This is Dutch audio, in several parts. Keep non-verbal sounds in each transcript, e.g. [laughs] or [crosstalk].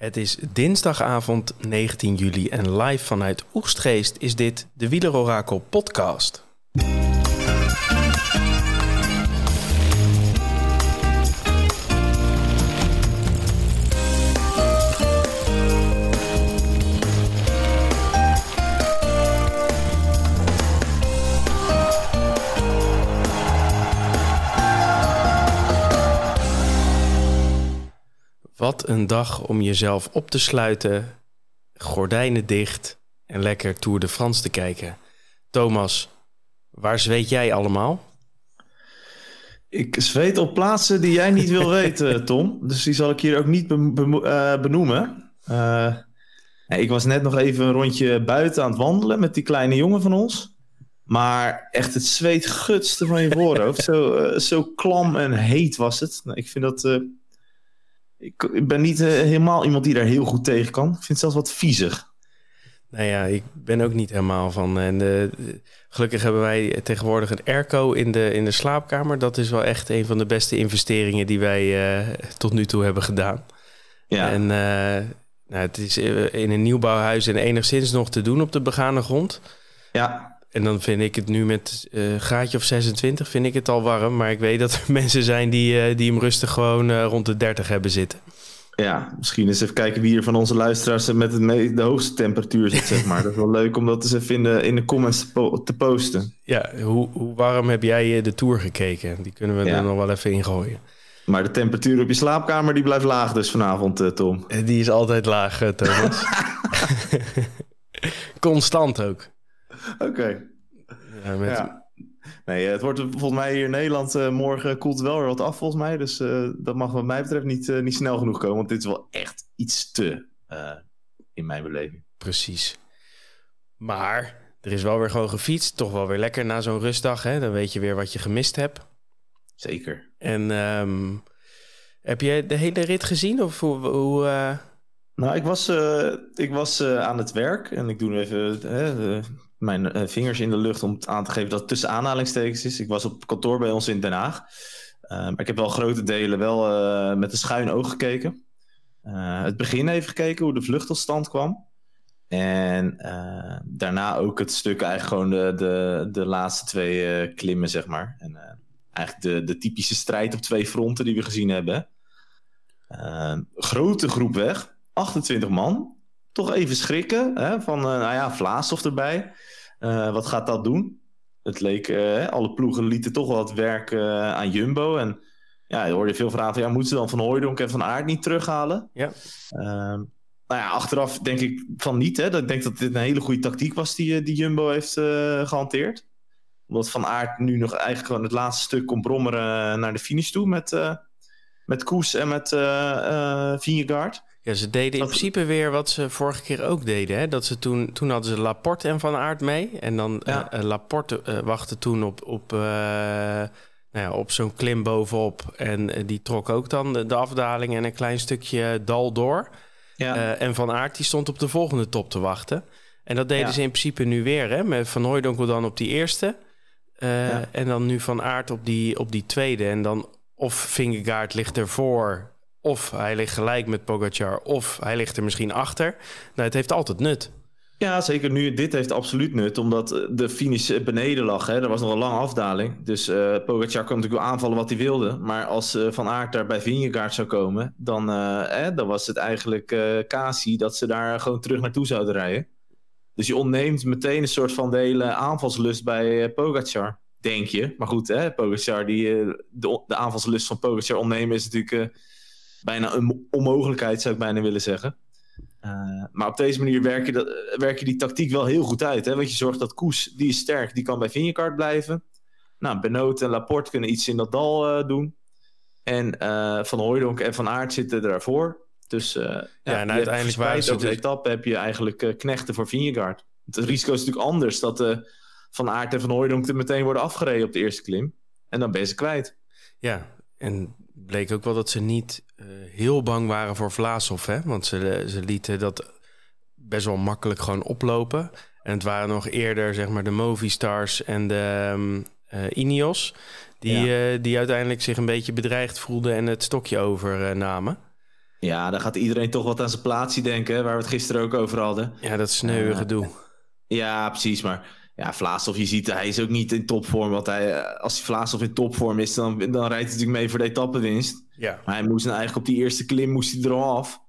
Het is dinsdagavond 19 juli en live vanuit Oegstgeest is dit de Wielerorakel podcast. Wat een dag om jezelf op te sluiten, gordijnen dicht en lekker Tour de France te kijken. Thomas, waar zweet jij allemaal? Ik zweet op plaatsen die jij niet wil [laughs] weten, Tom. Dus die zal ik hier ook niet eh, benoemen. Uh, ik was net nog even een rondje buiten aan het wandelen met die kleine jongen van ons. Maar echt het zweet gutste van je voorhoofd. [laughs] zo, uh, zo klam en heet was het. Nou, ik vind dat ik, ben niet uh, helemaal iemand die daar heel goed tegen kan. Ik vind het zelfs wat viezig. Nou ja, ik ben ook niet helemaal van. En uh, gelukkig hebben wij tegenwoordig een airco in de, in de slaapkamer. Dat is wel echt een van de beste investeringen die wij uh, tot nu toe hebben gedaan. Ja. En nou, het is in een nieuwbouwhuis en enigszins nog te doen op de begane grond. Ja. En dan vind ik het nu met uh, graadje of 26 vind ik het al warm. Maar ik weet dat er [laughs] mensen zijn die, uh, die hem rustig gewoon uh, rond de 30 hebben zitten. Ja, misschien eens even kijken wie er van onze luisteraars met het de hoogste temperatuur zit, zeg maar. dat is wel leuk om dat eens even in de, in de comments te, po te posten. Ja, hoe, hoe warm heb jij de Tour gekeken? Die kunnen we ja. er nog wel even ingooien. Maar de temperatuur op je slaapkamer die blijft laag dus vanavond, Tom. Die is altijd laag, Thomas. [laughs] [laughs] Constant ook. [laughs] Oké. Ja, met... Nee, het wordt volgens mij hier in Nederland uh, morgen koelt wel weer wat af volgens mij. Dus uh, dat mag wat mij betreft niet, uh, niet snel genoeg komen. Want dit is wel echt iets te in mijn beleving. Precies. Maar er is wel weer gewoon gefietst. Toch wel weer lekker na zo'n rustdag. Hè? Dan weet je weer wat je gemist hebt. Zeker. En um, heb je de hele rit gezien? Of hoe... hoe Nou, ik was, ik was aan het werk. En ik doe nu even mijn uh, vingers in de lucht om aan te geven dat het tussen aanhalingstekens is. Ik was op kantoor bij ons in Den Haag. Uh, maar ik heb wel grote delen wel uh, met een schuin oog gekeken. het begin even gekeken hoe de vlucht tot stand kwam. En daarna ook het stuk eigenlijk gewoon de, de, de laatste twee klimmen, zeg maar. En eigenlijk de, de typische strijd op twee fronten die we gezien hebben. grote groep weg, 28 man toch even schrikken. Hè, van, nou ja, Vlaashoff erbij. Uh, wat gaat dat doen? Het leek, uh, alle ploegen lieten toch wel wat werk aan Jumbo. En ja, je hoorde veel vragen. Ja, moeten ze dan Van Hooijdonk en Van Aert niet terughalen? Ja. Ehm, nou ja, achteraf denk ik van niet. Hè. Ik denk dat dit een hele goede tactiek was die, die Jumbo heeft gehanteerd. Omdat Van Aert nu nog eigenlijk gewoon het laatste stuk kon brommeren naar de finish toe. Met, met Koes en met Vingegaard. Ja, ze deden in principe weer wat ze vorige keer ook deden. Hè? Dat ze toen, toen hadden ze Laporte en Van Aert mee. En dan ja. uh, Laporte uh, wachtte toen op, op, uh, nou ja, op zo'n klim bovenop. En die trok ook dan de, de, afdaling en een klein stukje dal door. Ja. en Van Aert die stond op de volgende top te wachten. En dat deden ze in principe nu weer. Hè? Met Van Hooijdonk dan op die eerste. En dan nu Van Aert op die, op die tweede. En dan of Vingegaard ligt ervoor of hij ligt gelijk met Pogacar, of hij ligt er misschien achter. Nou, het heeft altijd nut. Ja, zeker nu. Dit heeft absoluut nut, omdat de finish beneden lag. Hè. Er was nog een lange afdaling. Dus uh, Pogacar kon natuurlijk wel aanvallen wat hij wilde. Maar als uh, Van Aert daar bij Vingegaard zou komen, dan, uh, dan was het eigenlijk uh, Kasi dat ze daar gewoon terug naartoe zouden rijden. Dus je ontneemt meteen een soort van de hele aanvalslust bij Pogacar, denk je. Maar goed, hè, Pogacar, die, de, de aanvalslust van Pogacar ontnemen is natuurlijk bijna een onmogelijkheid, zou ik bijna willen zeggen. Uh, maar op deze manier werk je, dat, werk je die tactiek wel heel goed uit. Hè? Want je zorgt dat Koes, die is sterk, die kan bij Vingegaard blijven. Nou, Benoot en Laporte kunnen iets in dat dal uh, doen. En uh, Van Hooijdonk en Van Aert zitten daarvoor. Dus ja, ja, en uiteindelijk waren ze... De dus- etappe heb je eigenlijk knechten voor Vingegaard. Het risico is natuurlijk anders dat Van Aert en Van Hooijdonk er meteen worden afgereden op de eerste klim. En dan ben je ze kwijt. Ja, en bleek ook wel dat ze niet uh, heel bang waren voor Vlaashoff. Hè? Want ze, ze lieten dat best wel makkelijk gewoon oplopen. En het waren nog eerder zeg maar de Movistars en de um, uh, Ineos... Die, ja. uh, die uiteindelijk zich een beetje bedreigd voelden en het stokje overnamen. Ja, dan gaat iedereen toch wat aan zijn plaatsje denken, waar we het gisteren ook over hadden. Ja, dat sneuwe gedoe. Ja, precies. Maar ja, Vlaasov, je ziet, hij is ook niet in topvorm. Want hij, als hij Vlaasov in topvorm is, dan, dan rijdt hij natuurlijk mee voor de etappenwinst. Ja. Maar hij moest nou eigenlijk op die eerste klim moest hij er al af.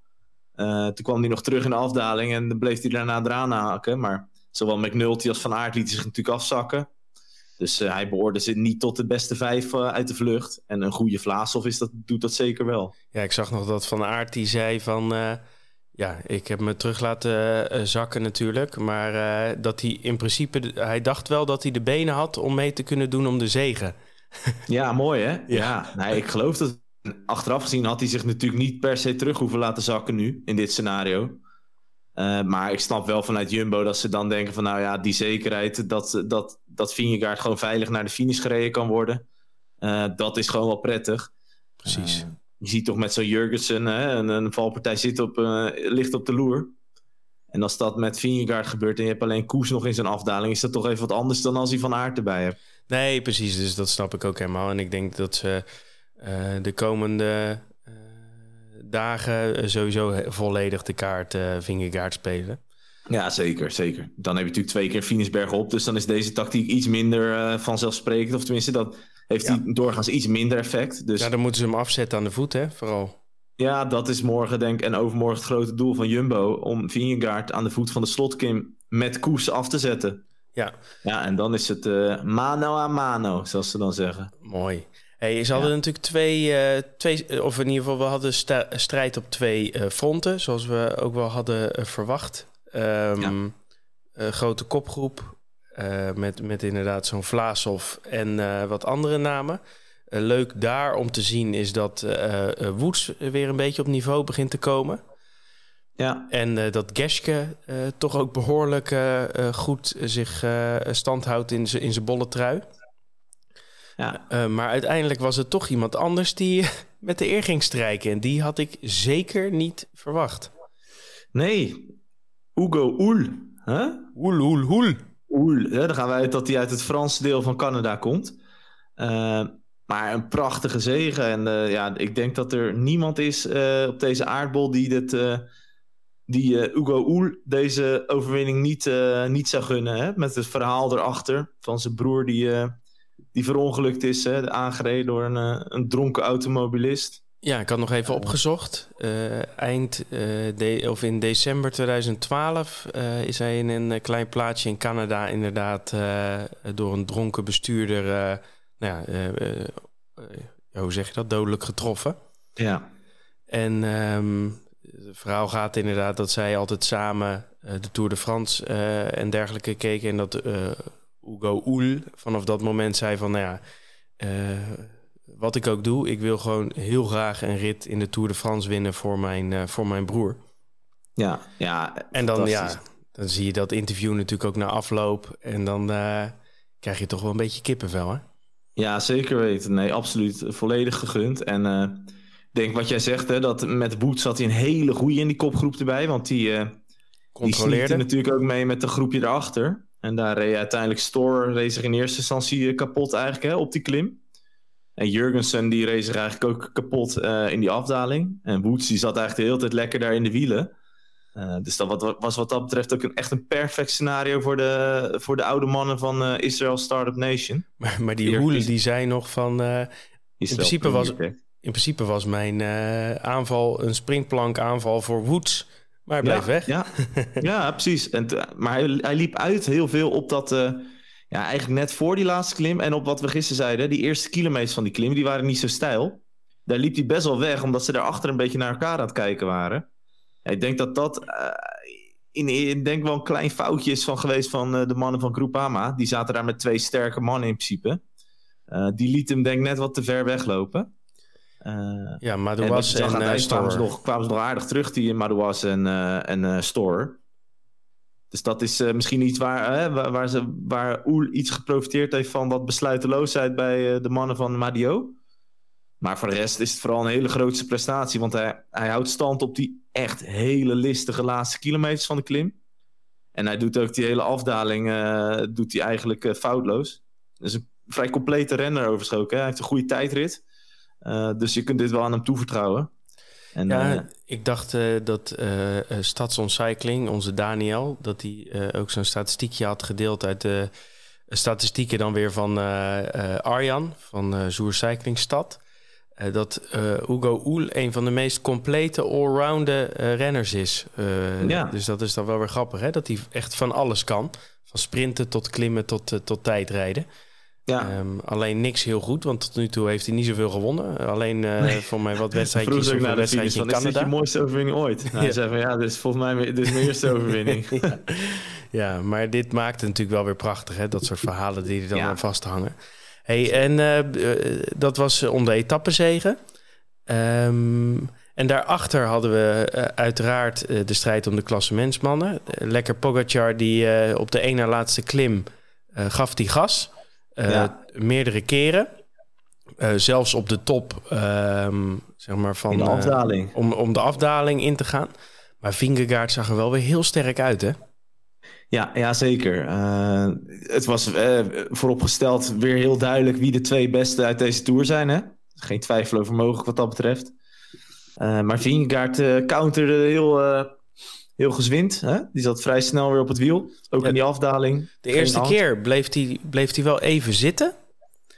Uh, toen kwam hij nog terug in de afdaling en dan bleef hij daarna eraan haken. Maar zowel McNulty als Van Aert lieten zich natuurlijk afzakken. Dus uh, hij behoorde ze niet tot de beste vijf uh, uit de vlucht. En een goede Vlaasov is dat, doet dat zeker wel. Ja, ik zag nog dat Van Aert die zei van... ja, ik heb me terug laten zakken natuurlijk. Maar dat hij in principe... Hij dacht wel dat hij de benen had om mee te kunnen doen om de zegen. [laughs] ja, mooi hè? Ja, ja nee, ik geloof dat achteraf gezien had hij zich natuurlijk niet per se terug hoeven laten zakken nu, in dit scenario. Uh, maar ik snap wel vanuit Jumbo dat ze dan denken van nou ja, die zekerheid dat, dat, dat Vingegaard gewoon veilig naar de finish gereden kan worden. Uh, dat is gewoon wel prettig. Precies. Je ziet toch met zo'n Jurgensen, hè, een, een valpartij zit op, ligt op de loer. En als dat met Vingegaard gebeurt en je hebt alleen Koes nog in zijn afdaling, is dat toch even wat anders dan als hij Van Aert erbij hebt. Nee, precies. Dus dat snap ik ook helemaal. En ik denk dat ze uh, de komende uh, dagen sowieso volledig de kaart Vingegaard spelen. Ja, zeker, zeker. Dan heb je natuurlijk twee keer Finisberg op. Dus dan is deze tactiek iets minder vanzelfsprekend. Of tenminste, dat heeft ja. hij doorgaans iets minder effect. Dus... Ja, dan moeten ze hem afzetten aan de voet, hè, vooral. Ja, dat is morgen denk ik en overmorgen het grote doel van Jumbo. Om Vingegaard aan de voet van de slotkim met koers af te zetten. Ja. Ja, en dan is het mano a mano, zoals ze dan zeggen. Mooi. Hey, ze hadden ja. natuurlijk twee, uh, twee, of in ieder geval, we hadden strijd op twee uh, fronten, zoals we ook wel hadden uh, verwacht. Um, ja. grote kopgroep met, met inderdaad zo'n Vlaasov en wat andere namen. leuk daar om te zien is dat Woods weer een beetje op niveau begint te komen. Ja. En dat Geske toch ook behoorlijk goed zich stand houdt in zijn bolle trui. Ja. Maar uiteindelijk was het toch iemand anders die [laughs] met de eer ging strijken. En die had ik zeker niet verwacht. Nee, Hugo Oel. Huh? Oel, Oel, Oel. Hè? dan gaan wij uit dat hij uit het Franse deel van Canada komt. Uh, maar een prachtige zegen. En uh, ja, ik denk dat er niemand is op deze aardbol die, dit, die Hugo Oel deze overwinning niet, niet zou gunnen. Hè? Met het verhaal erachter van zijn broer die die verongelukt is, hè, aangereden door een, een dronken automobilist. Ja, ik had nog even opgezocht. Uh, eind uh, de, of in december 2012 is hij in een klein plaatsje in Canada inderdaad door een dronken bestuurder, nou ja, hoe zeg je dat, dodelijk getroffen. Ja. En um, het verhaal gaat inderdaad dat zij altijd samen de Tour de France en dergelijke keken en dat Hugo Oel vanaf dat moment zei van, nou ja, uh, wat ik ook doe, ik wil gewoon heel graag een rit in de Tour de France winnen voor mijn, uh, voor mijn broer. Ja, ja. En dan, ja, dan zie je dat interview natuurlijk ook na afloop en dan uh, krijg je toch wel een beetje kippenvel, hè? Ja, zeker weten. Nee, absoluut. Volledig gegund. En ik denk wat jij zegt, hè, dat met Boots zat hij een hele goede in die kopgroep erbij, want die... Controleerde. Die natuurlijk ook mee met de groepje erachter. En daar reed uiteindelijk Store reed zich in eerste instantie kapot eigenlijk hè, op die klim. En Jurgensen die reed zich eigenlijk ook kapot uh, in die afdaling. En Woods die zat eigenlijk de hele tijd lekker daar in de wielen. Uh, dus dat was wat dat betreft ook een, echt een perfect scenario voor de, voor de oude mannen van uh, Israel Startup Nation. Maar, maar die Hoelen die zei nog van... in, principe was, in principe was mijn aanval een springplank aanval voor Woods... Maar hij ja, weg. Ja, [laughs] ja precies. En maar hij, hij, liep uit heel veel op dat... Uh, ja, eigenlijk net voor die laatste klim. En op wat we gisteren zeiden, die eerste kilometers van die klim... die waren niet zo steil. Daar liep hij best wel weg, omdat ze daarachter een beetje naar elkaar aan het kijken waren. Ja, ik denk dat dat... Uh, in, in, denk wel een klein foutje is van geweest van uh, de mannen van Groupama. Die zaten daar met twee sterke mannen in principe. die liet hem denk ik net wat te ver weglopen. Ja, Madouas en, en uh, kwamen, ze nog, kwamen ze nog aardig terug, die Madouas en, en Store. Dus dat is misschien iets waar, waar, waar, ze, waar Oel iets geprofiteerd heeft van wat besluiteloosheid bij de mannen van Madio. Maar voor de rest is het vooral een hele grootste prestatie. Want hij, hij houdt stand op die echt hele listige laatste kilometers van de klim. En hij doet ook die hele afdaling doet hij eigenlijk foutloos. Dus een vrij complete renner overschoken. Hij heeft een goede tijdrit. Uh, dus je kunt dit wel aan hem toevertrouwen. En, ja, ik dacht dat uh, Cycling, onze Daniel, dat hij ook zo'n statistiekje had gedeeld uit de statistieken dan weer van Arjan van Zoer Cycling Stad. dat Hugo Oel een van de meest complete allrounder renners is. ja. Dus dat is dan wel weer grappig, hè? dat hij echt van alles kan. Van sprinten tot klimmen tot, tot tijdrijden. Ja. Um, alleen niks heel goed, want tot nu toe heeft hij niet zoveel gewonnen. Alleen uh, nee. voor mij wat [laughs] wedstrijdjes wedstrijdje in Canada. Is dit je mooiste overwinning ooit? [laughs] Nou, ja. Hij zei van ja, dit is volgens mij dit is mijn [laughs] eerste overwinning. ja. ja. maar dit maakt het natuurlijk wel weer prachtig, hè? dat soort verhalen die er dan aan vasthangen. Hey, en uh, dat was om de etappezegen. Um, en daarachter hadden we uh, uiteraard de strijd om de klassementsmannen. Lekker Pogacar die op de ene na laatste klim gaf die gas. Uh, Meerdere keren. Uh, zelfs op de top, um, zeg maar van. de afdaling. Uh, om, om de afdaling in te gaan. Maar Vingegaard zag er wel weer heel sterk uit, hè? Ja, ja zeker. het was vooropgesteld weer heel duidelijk wie de twee beste uit deze tour zijn. Hè? Geen twijfel over mogelijk wat dat betreft. maar Vingegaard counterde heel heel gezwind. Hè? Die zat vrij snel weer op het wiel. Ook in die afdaling. De eerste keer bleef hij bleef wel even zitten.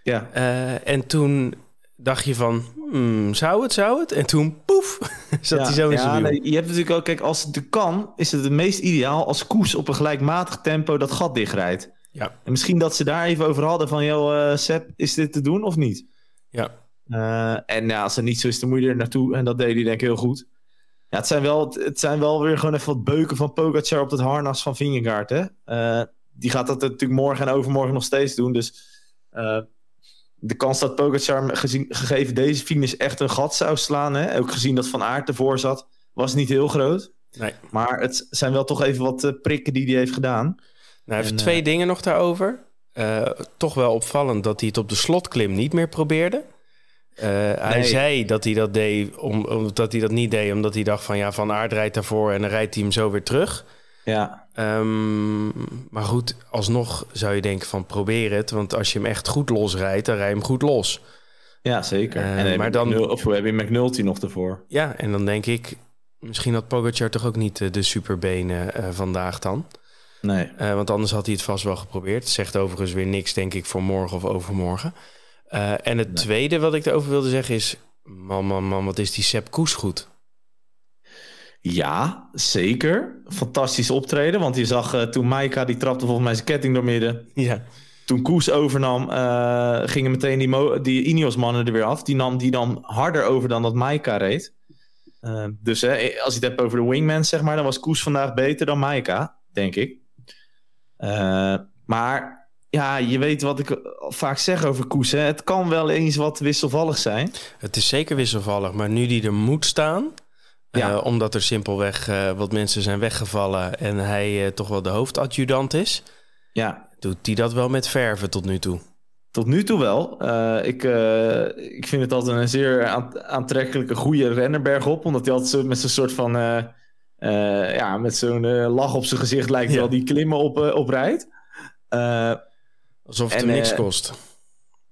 Ja. Uh, en toen dacht je van, hmm, zou het, zou het? En toen, poef, [laughs] zat hij zo in zijn wiel. Nee, je hebt natuurlijk ook, kijk, als het kan, is het het meest ideaal als Koes op een gelijkmatig tempo dat gat dichtrijdt. Ja. En misschien dat ze daar even over hadden van, joh, uh, Seb, is dit te doen of niet? Ja. Uh, en ja, als het niet zo is, dan moet je er naartoe. En dat deed hij denk ik heel goed. Ja, het zijn wel, het zijn wel weer gewoon even wat beuken van Pogacar op het harnas van Vingegaard. Hè? Uh, die gaat dat natuurlijk morgen en overmorgen nog steeds doen. Dus uh, de kans dat Pogacar gezien, gegeven deze finish echt een gat zou slaan... Hè? ook gezien dat Van Aert ervoor zat, was niet heel groot. Nee. Maar het zijn wel toch even wat uh, prikken die hij heeft gedaan. Nou, even twee dingen nog daarover. toch wel opvallend dat hij het op de slotklim niet meer probeerde. Uh, hij zei dat hij dat deed, om, omdat hij dat niet deed, omdat hij dacht van ja, Van Aard rijdt daarvoor en dan rijdt hij hem zo weer terug. Ja. Um, maar goed, alsnog zou je denken van probeer het, want als je hem echt goed losrijdt, dan rij je hem goed los. Ja, zeker. Uh, en maar dan, of hoe heb je McNulty nog ervoor? Ja, en dan denk ik, misschien had Pogacar toch ook niet de superbenen uh, vandaag dan. Nee. want anders had hij het vast wel geprobeerd. Zegt overigens weer niks, denk ik, voor morgen of overmorgen. Uh, en het tweede wat ik erover wilde zeggen is... Man, man, man, wat is die Sepp Koes goed. Ja, zeker. Fantastisch optreden. Want je zag uh, toen Maika, die trapte volgens mij zijn ketting door midden. Ja. Toen Koes overnam, uh, gingen meteen die, die Ineos-mannen er weer af. Die nam die dan harder over dan dat Maika reed. Uh, dus hè, als je het hebt over de wingman, zeg maar... dan was Koes vandaag beter dan Maika, denk ik. maar ja, je weet wat ik vaak zeg over Koes. Hè? Het kan wel eens wat wisselvallig zijn. Het is zeker wisselvallig, maar nu die er moet staan... Ja. Uh, omdat er simpelweg uh, wat mensen zijn weggevallen... en hij uh, toch wel de hoofdadjudant is... Ja. doet hij dat wel met verven tot nu toe. Tot nu toe wel. ik, ik vind het altijd een zeer aantrekkelijke, goede renner op, Omdat hij altijd met zo'n soort van... ja, met zo'n lach op zijn gezicht lijkt ja. wel die klimmen op, oprijdt. Alsof het hem niks uh, kost.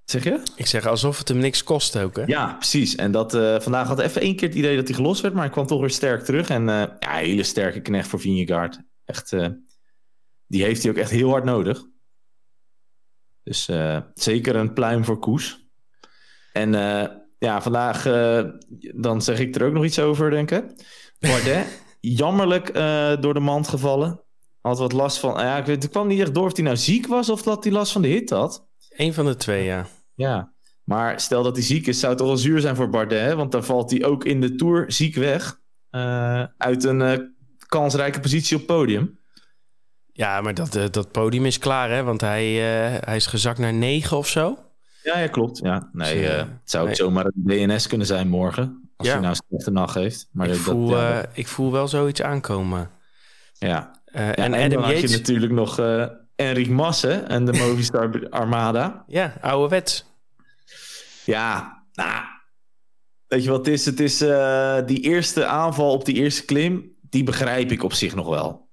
Zeg je? Ik zeg alsof het hem niks kost ook, hè? Ja, precies. En dat, uh, vandaag had even één keer het idee dat hij gelost werd, maar hij kwam toch weer sterk terug. En uh, ja, hele sterke knecht voor Vingegaard. Echt, die heeft hij ook echt heel hard nodig. Dus zeker een pluim voor Koes. En ja, vandaag, dan zeg ik er ook nog iets over, denk ik. Bardet, [laughs] jammerlijk door de mand gevallen had wat last van. Ja, ik weet, het kwam niet echt door of hij nou ziek was of dat hij last van de hit had. Eén van de twee, ja. Ja, maar stel dat hij ziek is, zou het toch wel zuur zijn voor Bardet. Hè? Want dan valt hij ook in de Tour ziek weg. Uh, uit een uh, kansrijke positie op podium. Ja, maar dat, uh, dat podium is klaar, hè? Want hij, hij is gezakt naar negen of zo. Ja, ja klopt. Ja. Nee, dus, het zou nee. zomaar een DNS kunnen zijn morgen. Als ja. hij nou een slechte nacht heeft. Maar ik, dat, voel, ja, ik voel wel zoiets aankomen. Ja, uh, ja, en, en Adam Yates... je natuurlijk nog uh, Enric Massen en de Movistar Armada. Ja, ouderwets. Ja, nou, weet je wat het is? Het is uh, die eerste aanval op die eerste klim, die begrijp ik op zich nog wel.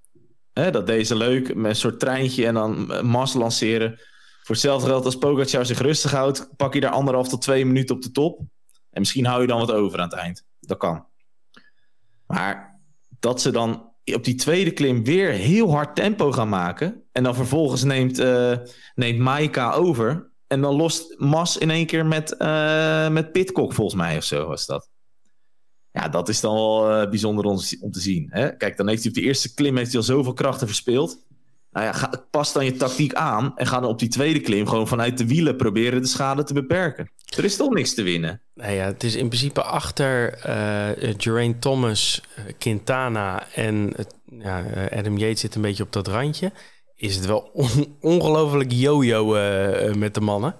Hè, dat deze leuk, met een soort treintje en dan Mas lanceren. Voor hetzelfde geld als Pogacar zich rustig houdt, pak je daar anderhalf tot twee minuten op de top. En misschien hou je dan wat over aan het eind. Dat kan. Maar dat ze dan op die tweede klim weer heel hard tempo gaan maken. En dan vervolgens neemt, uh, neemt Maika over. En dan lost Mas in één keer met, uh, met Pitcock volgens mij of zo was dat. Ja, dat is dan wel uh, bijzonder om, om, te zien. Hè? Kijk, dan heeft hij op de eerste klim heeft hij al zoveel krachten verspeeld. Nou ja, ga, pas dan je tactiek aan en ga dan op die tweede klim gewoon vanuit de wielen proberen de schade te beperken. Er is toch niks te winnen. Nou ja, het is in principe achter uh, Geraint Thomas, Quintana en ja, Adam Yates zit een beetje op dat randje. Is het wel on ongelooflijk yo-yo uh, met de mannen.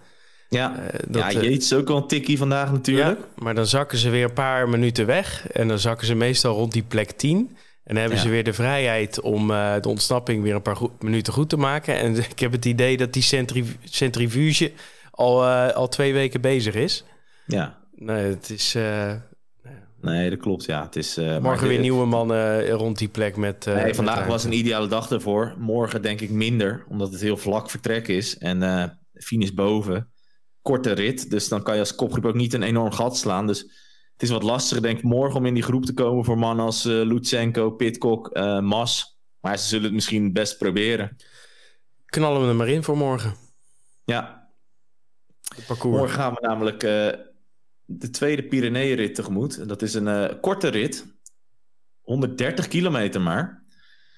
Ja, dat, ja Yates is ook wel een tikkie vandaag natuurlijk. Ja, maar dan zakken ze weer een paar minuten weg. En dan zakken ze meestal rond die plek 10. En dan hebben ze weer de vrijheid om uh, de ontsnapping weer een paar minuten goed te maken. En [laughs] ik heb het idee dat die centrifuge al, uh, al twee weken bezig is. Ja. Nee, het is... Uh, nee, dat klopt, ja. Het is, Morgen weer nieuwe mannen rond die plek met... nee, vandaag was een ideale dag ervoor. Morgen denk ik minder, omdat het heel vlak vertrek is. En finish boven. Korte rit, dus dan kan je als kopgroep ook niet een enorm gat slaan. Dus het is wat lastiger, denk ik, morgen om in die groep te komen voor mannen als uh, Lutsenko, Pitcock, uh, Mas. Maar ze zullen het misschien best proberen. Knallen we er maar in voor morgen. Ja. parcours. Morgen gaan we namelijk uh, de tweede Pyreneeënrit tegemoet. Dat is een korte rit. 130 kilometer maar.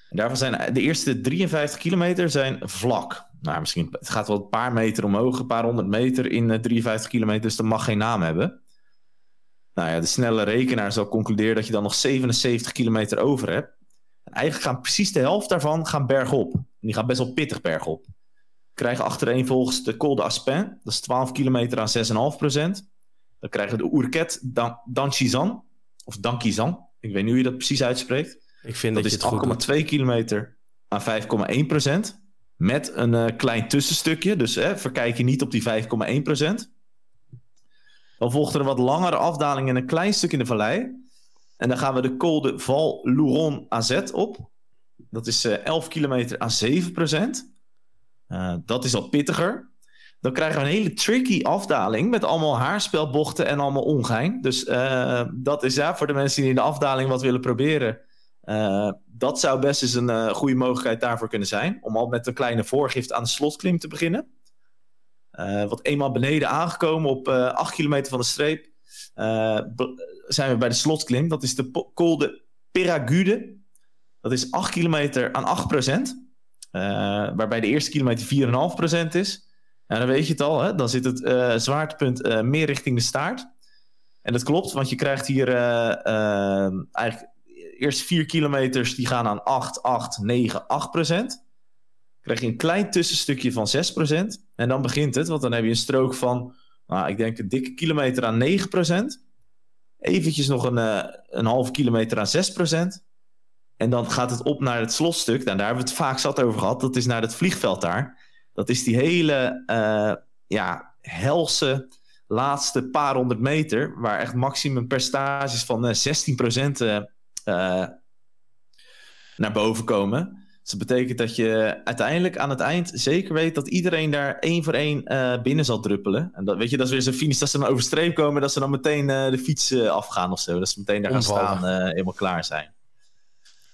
En daarvan zijn de eerste 53 kilometer zijn vlak. Nou, misschien het gaat wel een paar meter omhoog, een paar honderd meter in 53 kilometer, dus dat mag geen naam hebben. Nou ja, de snelle rekenaar zal concluderen dat je dan nog 77 kilometer over hebt. En eigenlijk gaan precies de helft daarvan gaan bergop. En die gaat best wel pittig bergop. Krijgen achtereenvolgens de Col de Aspin. Dat is 12 kilometer aan 6,5 procent. Dan krijgen we de Ourquette d'Anchizan. Of Dankizan. Ik weet niet hoe je dat precies uitspreekt. Ik vind dat, dat is 8,2 kilometer aan 5,1 procent. Met een uh, klein tussenstukje. Dus hè, verkijk je niet op die 5,1 procent. Dan volgt er een wat langere afdaling en een klein stuk in de vallei. En dan gaan we de Col de Val Louron AZ op. Dat is uh, eh, 11 kilometer aan 7 procent. Uh, dat is al pittiger. Dan krijgen we een hele tricky afdaling met allemaal haarspelbochten en allemaal ongein. Dus uh, dat is ja, voor de mensen die in de afdaling wat willen proberen. dat zou best eens een goede mogelijkheid daarvoor kunnen zijn. Om al met een kleine voorgift aan de slotklim te beginnen. Uh, wat eenmaal beneden aangekomen op uh, eh, 8 kilometer van de streep, uh, zijn we bij de slotklim. Dat is de Col de Peragude. Dat is 8 kilometer aan 8 procent. waarbij de eerste kilometer 4,5 procent is. En dan weet je het al, hè? dan zit het zwaartepunt meer richting de staart. En dat klopt, want je krijgt hier eigenlijk eerst 4 kilometers die gaan aan 8, 8, 9, 8 procent krijg je een klein tussenstukje van 6%. En dan begint het, want dan heb je een strook van, nou, ik denk een dikke kilometer aan 9%. Eventjes nog een, uh, een halve kilometer aan 6%. En dan gaat het op naar het slotstuk. Nou, daar hebben we het vaak zat over gehad. Dat is naar het vliegveld daar. Dat is die hele uh, ja, helse laatste paar honderd meter. Waar echt maximum percentages van uh, 16% uh, naar boven komen. Dus dat betekent dat je uiteindelijk aan het eind zeker weet dat iedereen daar één voor één uh, binnen zal druppelen. En dat, weet je, dat is weer zo'n finish dat ze dan over streep komen, dat ze dan meteen uh, de fiets uh, afgaan of zo. Dat ze meteen daar gaan staan, helemaal klaar zijn.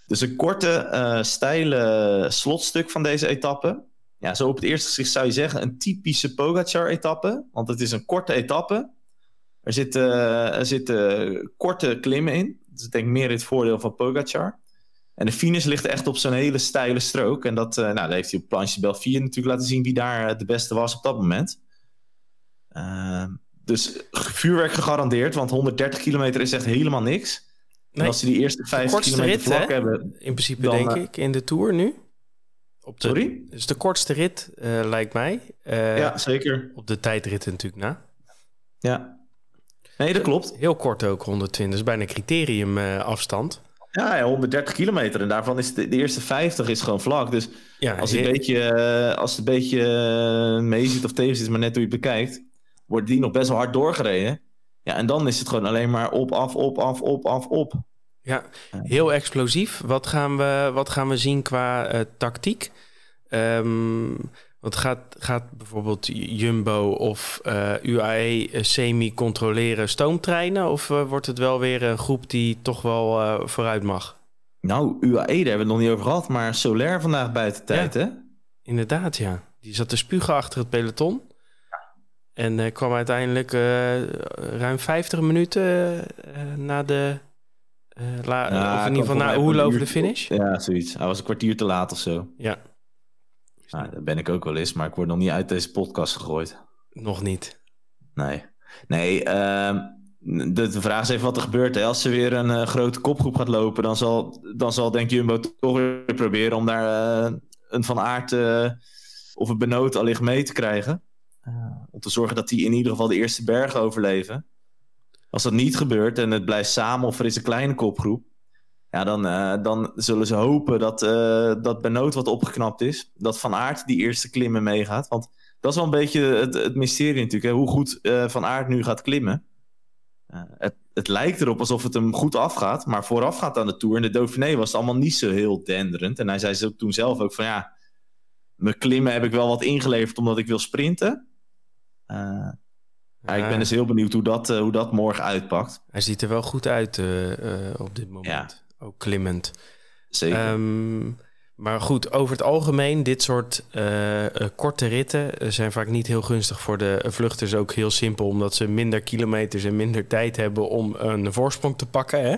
Dus een korte, steile slotstuk van deze etappe. Ja, zo op het eerste gezicht zou je zeggen een typische Pogacar-etappe. Want het is een korte etappe. Er zitten, er zitten korte klimmen in. Dat is denk ik meer het voordeel van Pogacar. En de finish ligt echt op zo'n hele steile strook. En dat, uh, nou, dat heeft hij op Planche Bel 4 natuurlijk laten zien wie daar eh, de beste was op dat moment. Uh, dus vuurwerk gegarandeerd, want 130 kilometer is echt helemaal niks. Nee. En als ze die eerste 50 kilometer rit, vlak hebben... In principe dan, denk uh, ik in de Tour nu. Op de, Sorry? Dus de kortste rit, lijkt mij. ja, zeker. Op de tijdrit natuurlijk na. Ja. Nee, dat klopt. Heel kort ook, 120. Dat is bijna criterium afstand. Ja, 130 kilometer. En daarvan is de, de, eerste 50 is gewoon vlak. Dus ja, als, het een beetje, als het een beetje mee zit of tegen zit, maar net hoe je het bekijkt, wordt die nog best wel hard doorgereden. Ja, en dan is het gewoon alleen maar op, af, op, af, op, af, op. Ja, heel explosief. Wat gaan we, wat gaan we zien qua uh, tactiek? Um, Want gaat, gaat bijvoorbeeld Jumbo of UAE semi controleren stoomtreinen? Of wordt het wel weer een groep die toch wel vooruit mag? Nou, UAE, daar hebben we het nog niet over gehad. Maar Soler vandaag buiten tijd, hè? Inderdaad, ja. Die zat te spugen achter het peloton. En kwam uiteindelijk ruim 50 minuten na de. La, ja, of in ieder geval na hoe over de finish. Ja, zoiets. Hij was een kwartier te laat of zo. Ja. Nou, dat ben ik ook wel eens, maar ik word nog niet uit deze podcast gegooid. Nog niet. Nee. Nee, ehm, de, de, vraag is even wat er gebeurt. Hè. Als ze weer een grote kopgroep gaat lopen, dan zal, dan zal denk Jumbo toch weer proberen om daar een Van Aert of een Benoot allicht mee te krijgen. Om te zorgen dat die in ieder geval de eerste bergen overleven. Als dat niet gebeurt en het blijft samen of er is een kleine kopgroep. Ja, dan, uh, dan zullen ze hopen dat, uh, dat Benoot wat opgeknapt is. Dat Van Aert die eerste klimmen meegaat. Want dat is wel een beetje het, het mysterie natuurlijk. Hè? Hoe goed Van Aert nu gaat klimmen. het, het lijkt erop alsof het hem goed afgaat. Maar voorafgaand aan de Tour in de Dauphiné was het allemaal niet zo heel denderend. En hij zei toen zelf ook van ja mijn klimmen heb ik wel wat ingeleverd omdat ik wil sprinten. Ja. Ik ben dus heel benieuwd hoe dat, uh, hoe dat morgen uitpakt. Hij ziet er wel goed uit uh, op dit moment. Ja. Ook klimmend. Zeker. Um, maar goed, over het algemeen, dit soort korte ritten zijn vaak niet heel gunstig voor de vluchters. Ook heel simpel, omdat ze minder kilometers en minder tijd hebben om een voorsprong te pakken. Hè?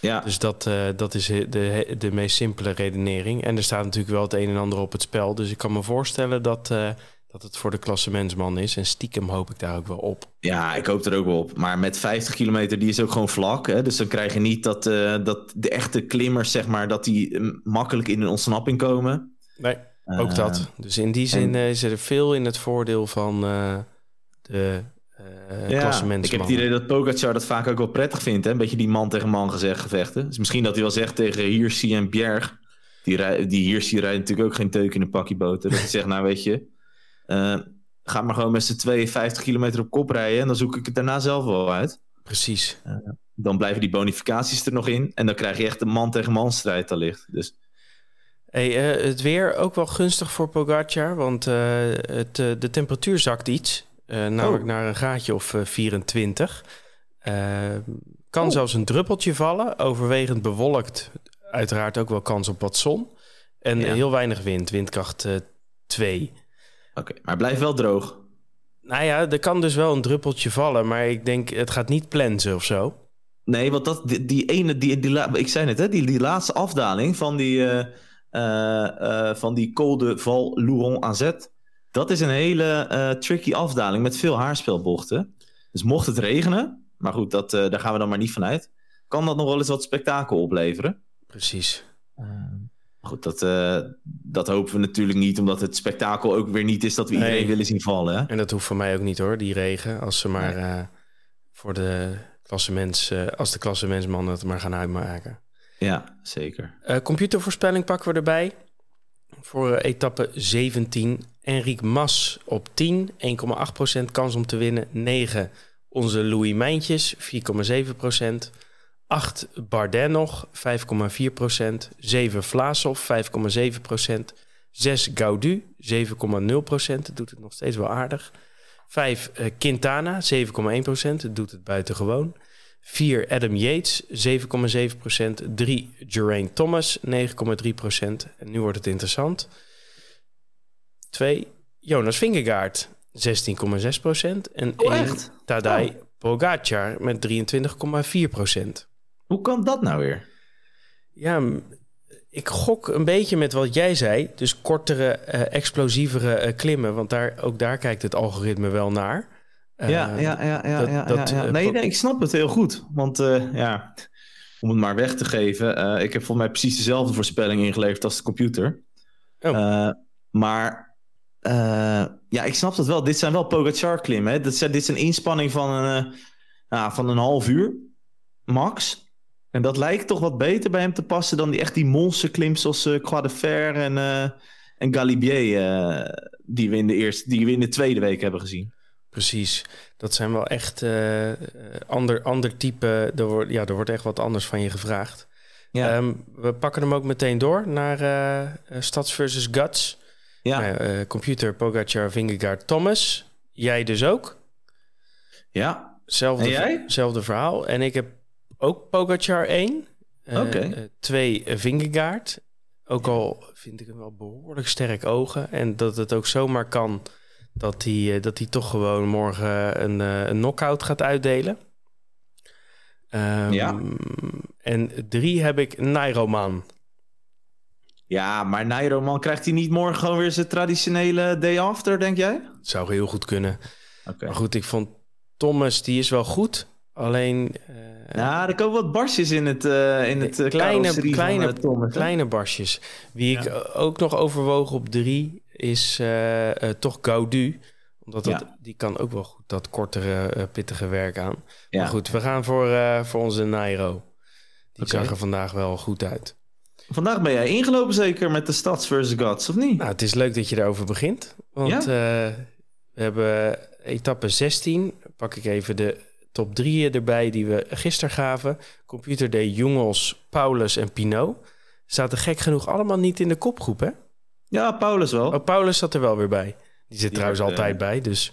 Ja. Dus dat, uh, dat is de, de meest simpele redenering. En er staat natuurlijk wel het een en ander op het spel. Dus ik kan me voorstellen dat, uh, dat het voor de klassementsman is. En stiekem hoop ik daar ook wel op. Ja, ik hoop er ook wel op. Maar met 50 kilometer, die is ook gewoon vlak. Hè? Dus dan krijg je niet dat, uh, dat de echte klimmers, zeg maar, dat die makkelijk in een ontsnapping komen. Nee, ook dat. Dus in die zin en... is er veel in het voordeel van de uh, ja, ik heb het idee dat Pogacar dat vaak ook wel prettig vindt. Hè? Een beetje die man tegen man gezegd gevechten. Dus misschien dat hij wel zegt tegen Hirschi en Bjerg. Die, die Hirschi rijdt natuurlijk ook geen teuk in een pakje boter. Dat hij zegt, nou weet je... Uh, ga maar gewoon met z'n 52 kilometer op kop rijden... en dan zoek ik het daarna zelf wel uit. Precies. Uh, dan blijven die bonificaties er nog in... en dan krijg je echt een man tegen man strijd allicht. Dus... Hey, het weer ook wel gunstig voor Pogacar... want het, de temperatuur zakt iets... Namelijk oh. naar een gaatje of uh, 24. Uh, kan oh. zelfs een druppeltje vallen. Overwegend bewolkt. Uiteraard ook wel kans op wat zon. En ja. heel weinig wind. Windkracht 2. Oké, okay, maar blijf wel droog. Nou ja, er kan dus wel een druppeltje vallen. Maar ik denk, het gaat niet plensen of zo. Nee, want dat, die, die ene, die, die, ik zei net, hè, die, die laatste afdaling van die, uh, van die Col de Val Louron Zet dat is een hele tricky afdaling met veel haarspelbochten. Dus mocht het regenen, maar goed, dat, daar gaan we dan maar niet vanuit, kan dat nog wel eens wat spektakel opleveren. Precies. Uh, goed, dat, dat hopen we natuurlijk niet, omdat het spektakel ook weer niet is dat we iedereen nee. willen zien vallen. Hè? En dat hoeft voor mij ook niet hoor, die regen. Als ze maar nee. voor de klassemens, als de klassemensmannen het maar gaan uitmaken. Ja, zeker. computervoorspelling pakken we erbij. Voor etappe 17 Enric Mas op 10, 1,8% kans om te winnen. 9 onze Louis Mijntjes, 4,7%. 8 Bardet nog, 5,4%. 7 Vlaasov, 5,7%. 6 Gaudu, 7,0%. Doet het nog steeds wel aardig. 5 uh, Quintana, 7,1%. Doet het buitengewoon. 4 Adam Yates, 7,7%. 3 Geraint Thomas, 9,3%. En nu wordt het interessant. 2. Jonas Vingegaard, 16,6 procent. En oh, 1. Tadej oh. Pogacar met 23,4 procent. Hoe kan dat nou weer? Ja, ik gok een beetje met wat jij zei. Dus kortere, uh, explosievere uh, klimmen. Want daar, ook daar kijkt het algoritme wel naar. Uh, ja, ja, ja, ja, dat, ja, dat, ja, ja. Nee, nee, ik snap het heel goed. Want ja, om het maar weg te geven. ik heb volgens mij precies dezelfde voorspelling ingeleverd als de computer. Oh. maar ja, ik snap dat wel. Dit zijn wel Pogacar klimmen. Hè? Dit, dit is een inspanning van een, nou, van een half uur, max. En dat lijkt toch wat beter bij hem te passen dan die echt die monsterklims zoals uh, Croix de Fer en, uh, en Galibier, die, we in de eerste, die we in de tweede week hebben gezien. Precies. Dat zijn wel echt ander, ander type. Er wordt, ja, er wordt echt wat anders van je gevraagd. Ja. Um, we pakken hem ook meteen door naar Stads versus Guts. Ja. Nou, computer, Pogacar, Vingegaard, Thomas. Jij dus ook? Ja. Zelfde, en jij? Zelfde verhaal. En ik heb ook Pogacar 1. Oké. Okay. twee Vingegaard. Ook al vind ik hem wel behoorlijk sterk ogen. En dat het ook zomaar kan dat hij, dat hij toch gewoon morgen een, een knockout gaat uitdelen. Um, ja. En drie heb ik Nairoman. Ja, maar Nairoman krijgt hij niet morgen gewoon weer zijn traditionele day after, denk jij? Het zou heel goed kunnen. Okay. Maar goed, ik vond Thomas, die is wel goed. Alleen... Uh, nou, er komen wat barsjes in het, uh, in het uh, kleine, kleine, van, Thomas, kleine barsjes. Wie ik ook nog overwoog op drie is toch Gaudu omdat dat, die kan ook wel goed dat kortere, uh, pittige werk aan. Ja. Maar goed, we gaan voor, uh, voor onze Nairo. Die okay. zag er vandaag wel goed uit. Vandaag ben jij ingelopen zeker met de Stads versus Gods, of niet? Nou, het is leuk dat je daarover begint. Want ja? uh, we hebben etappe 16. Pak ik even de top 3 erbij die we gisteren gaven. Computer Day, Jongels, Paulus en Pinot. Zaten gek genoeg allemaal niet in de kopgroep, hè? Ja, Paulus wel. Oh, Paulus zat er wel weer bij. Die zit trouwens altijd eh, bij. Dus.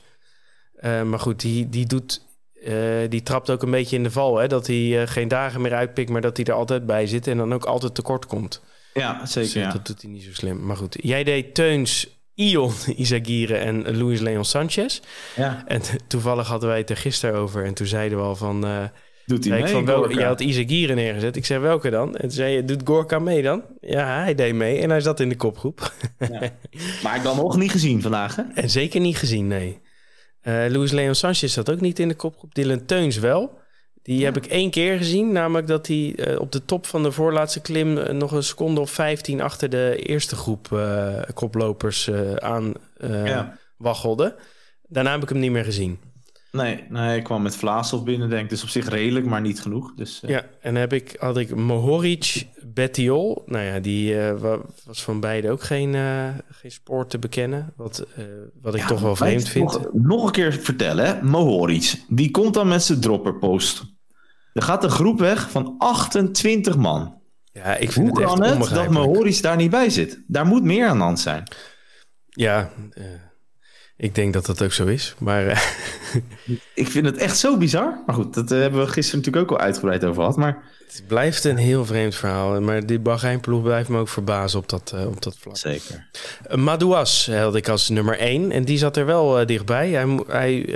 Uh, maar goed, die, die doet. Uh, die trapt ook een beetje in de val. Hè? Dat hij geen dagen meer uitpikt, maar dat hij er altijd bij zit. En dan ook altijd tekort komt. Ja, zeker. Dus, ja. Dat doet hij niet zo slim. Maar goed, jij deed Teuns, Ion, [laughs] Izagire en Luis Leon Sanchez. Ja. En [laughs] toevallig hadden wij het er gisteren over. En toen zeiden we al van. Doet hij mee? Van welke, je had Izagire neergezet. Ik zei welke dan? En toen zei je, doet Gorka mee dan? Ja, hij deed mee en hij zat in de kopgroep. Ja. [laughs] Maar ik dan nog niet gezien vandaag, hè? En zeker niet gezien, nee. Uh, Luis Leon Sanchez zat ook niet in de kopgroep. Dylan Teuns wel. Die heb ik één keer gezien. Namelijk dat hij uh, op de top van de voorlaatste klim... Uh, nog een seconde of 15 achter de eerste groep koplopers aan ja. waggelde. Daarna heb ik hem niet meer gezien. Nee, nee, ik kwam met Vlaasov binnen, denk ik. Dus op zich redelijk, maar niet genoeg. Dus. Ja, en heb ik, had ik Mohoric, Bettiol. Nou ja, die was van beide ook geen, geen spoor te bekennen. Wat, wat ik ja, toch wel vreemd vind. Nog, nog, een keer vertellen, hè? Mohoric. Die komt dan met zijn dropperpost. Er gaat een groep weg van 28 man. Ja, ik vind Hoe het kan het dat Mohoric daar niet bij zit? Daar moet meer aan de hand zijn. Ja, ik denk dat dat ook zo is, maar... Uh... [laughs] ik vind het echt zo bizar. Maar goed, dat uh, hebben we gisteren natuurlijk ook al uitgebreid over gehad, maar... Het blijft een heel vreemd verhaal. Maar die Bahrein-ploeg blijft me ook verbazen op dat, op dat vlak. Zeker. Madouas had ik als nummer één. En die zat er wel dichtbij. Hij, hij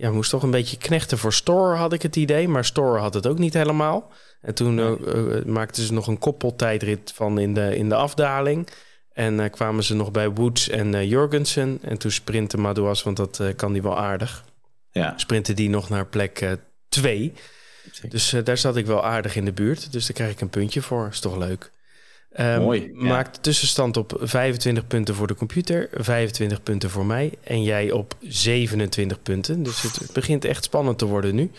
ja, moest toch een beetje knechten voor Store, had ik het idee. Maar Store had het ook niet helemaal. En toen nee. maakten ze nog een koppeltijdrit van in de, in de afdaling... En uh, kwamen ze nog bij Woods en uh, Jorgensen. En toen sprintte Madouas, want dat kan die wel aardig. Ja. Sprintte die nog naar plek 2. dus daar zat ik wel aardig in de buurt. Dus daar krijg ik een puntje voor. Is toch leuk. Um, Mooi. Ja. Maakt tussenstand op 25 punten voor de computer, 25 punten voor mij. En jij op 27 punten. Dus het begint echt spannend te worden nu.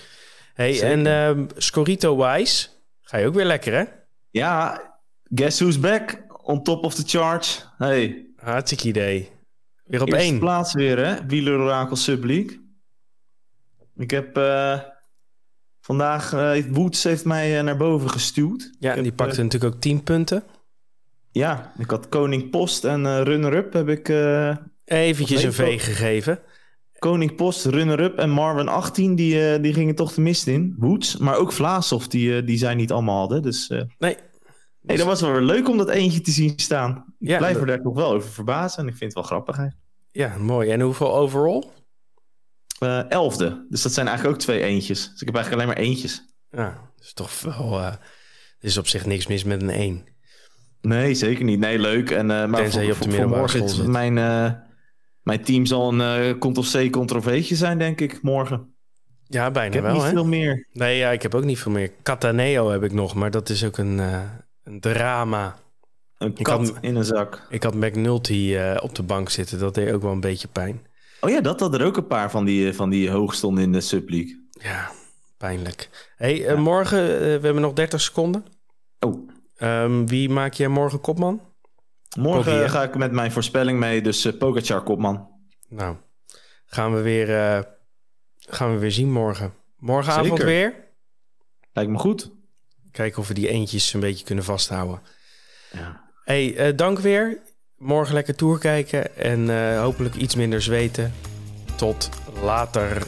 Hey, Zeker. en um, Scorito-wise ga je ook weer lekker, hè? Ja, guess who's back? on top of the charge. Hey. Hartstikke idee. Weer op Eerste één. plaats weer, hè? Wieler Oracle Subleague. Ik heb uh, vandaag... Uh, Woods heeft mij uh, naar boven gestuurd. Ja, en die pakte natuurlijk ook 10 punten. Ja, ik had Koning Post en runner-up heb ik... Eventjes een V gegeven. Koning Post, runner-up en Marvin 18, die, die gingen toch de mist in. Woods, maar ook Vlaasov, die, die zijn niet allemaal hadden. Dus, nee, Nee, dat was wel weer leuk om dat eentje te zien staan. Ik ja, blijf er daar nog wel over verbazen en ik vind het wel grappig. Hè? Ja, mooi. En hoeveel overall? Uh, elfde. Dus dat zijn eigenlijk ook twee eentjes. Dus ik heb eigenlijk alleen maar eentjes. Ja, dat is toch wel... Uh, er is op zich niks mis met een één. Nee, zeker niet. Nee, leuk. En, uh, maar Tenzij je op de middelbare school zit. Mijn, mijn team zal een uh, ctrl-c, ctrl-v'tje zijn, denk ik, morgen. Ja, bijna ik heb wel, niet hè? veel meer. Nee, ja, ik heb ook niet veel meer. Cataneo heb ik nog, maar dat is ook een een drama. Een kat had, in een zak. Ik had McNulty uh, op de bank zitten. Dat deed ook wel een beetje pijn. Oh ja, dat had er ook een paar van die, van die hoog stonden in de subleague. Ja, pijnlijk. hey, ja. uh, morgen, uh, we hebben nog 30 seconden. Oh. Um, wie maak jij morgen kopman? Morgen ga ik met mijn voorspelling mee, dus uh, Pogacar kopman. Nou, gaan we weer, gaan we weer zien morgen. Morgenavond Zeker. weer? Lijkt me goed. Kijken of we die eentjes een beetje kunnen vasthouden. Ja. hey, uh, dank weer. morgen lekker tour kijken en hopelijk iets minder zweten. Tot later.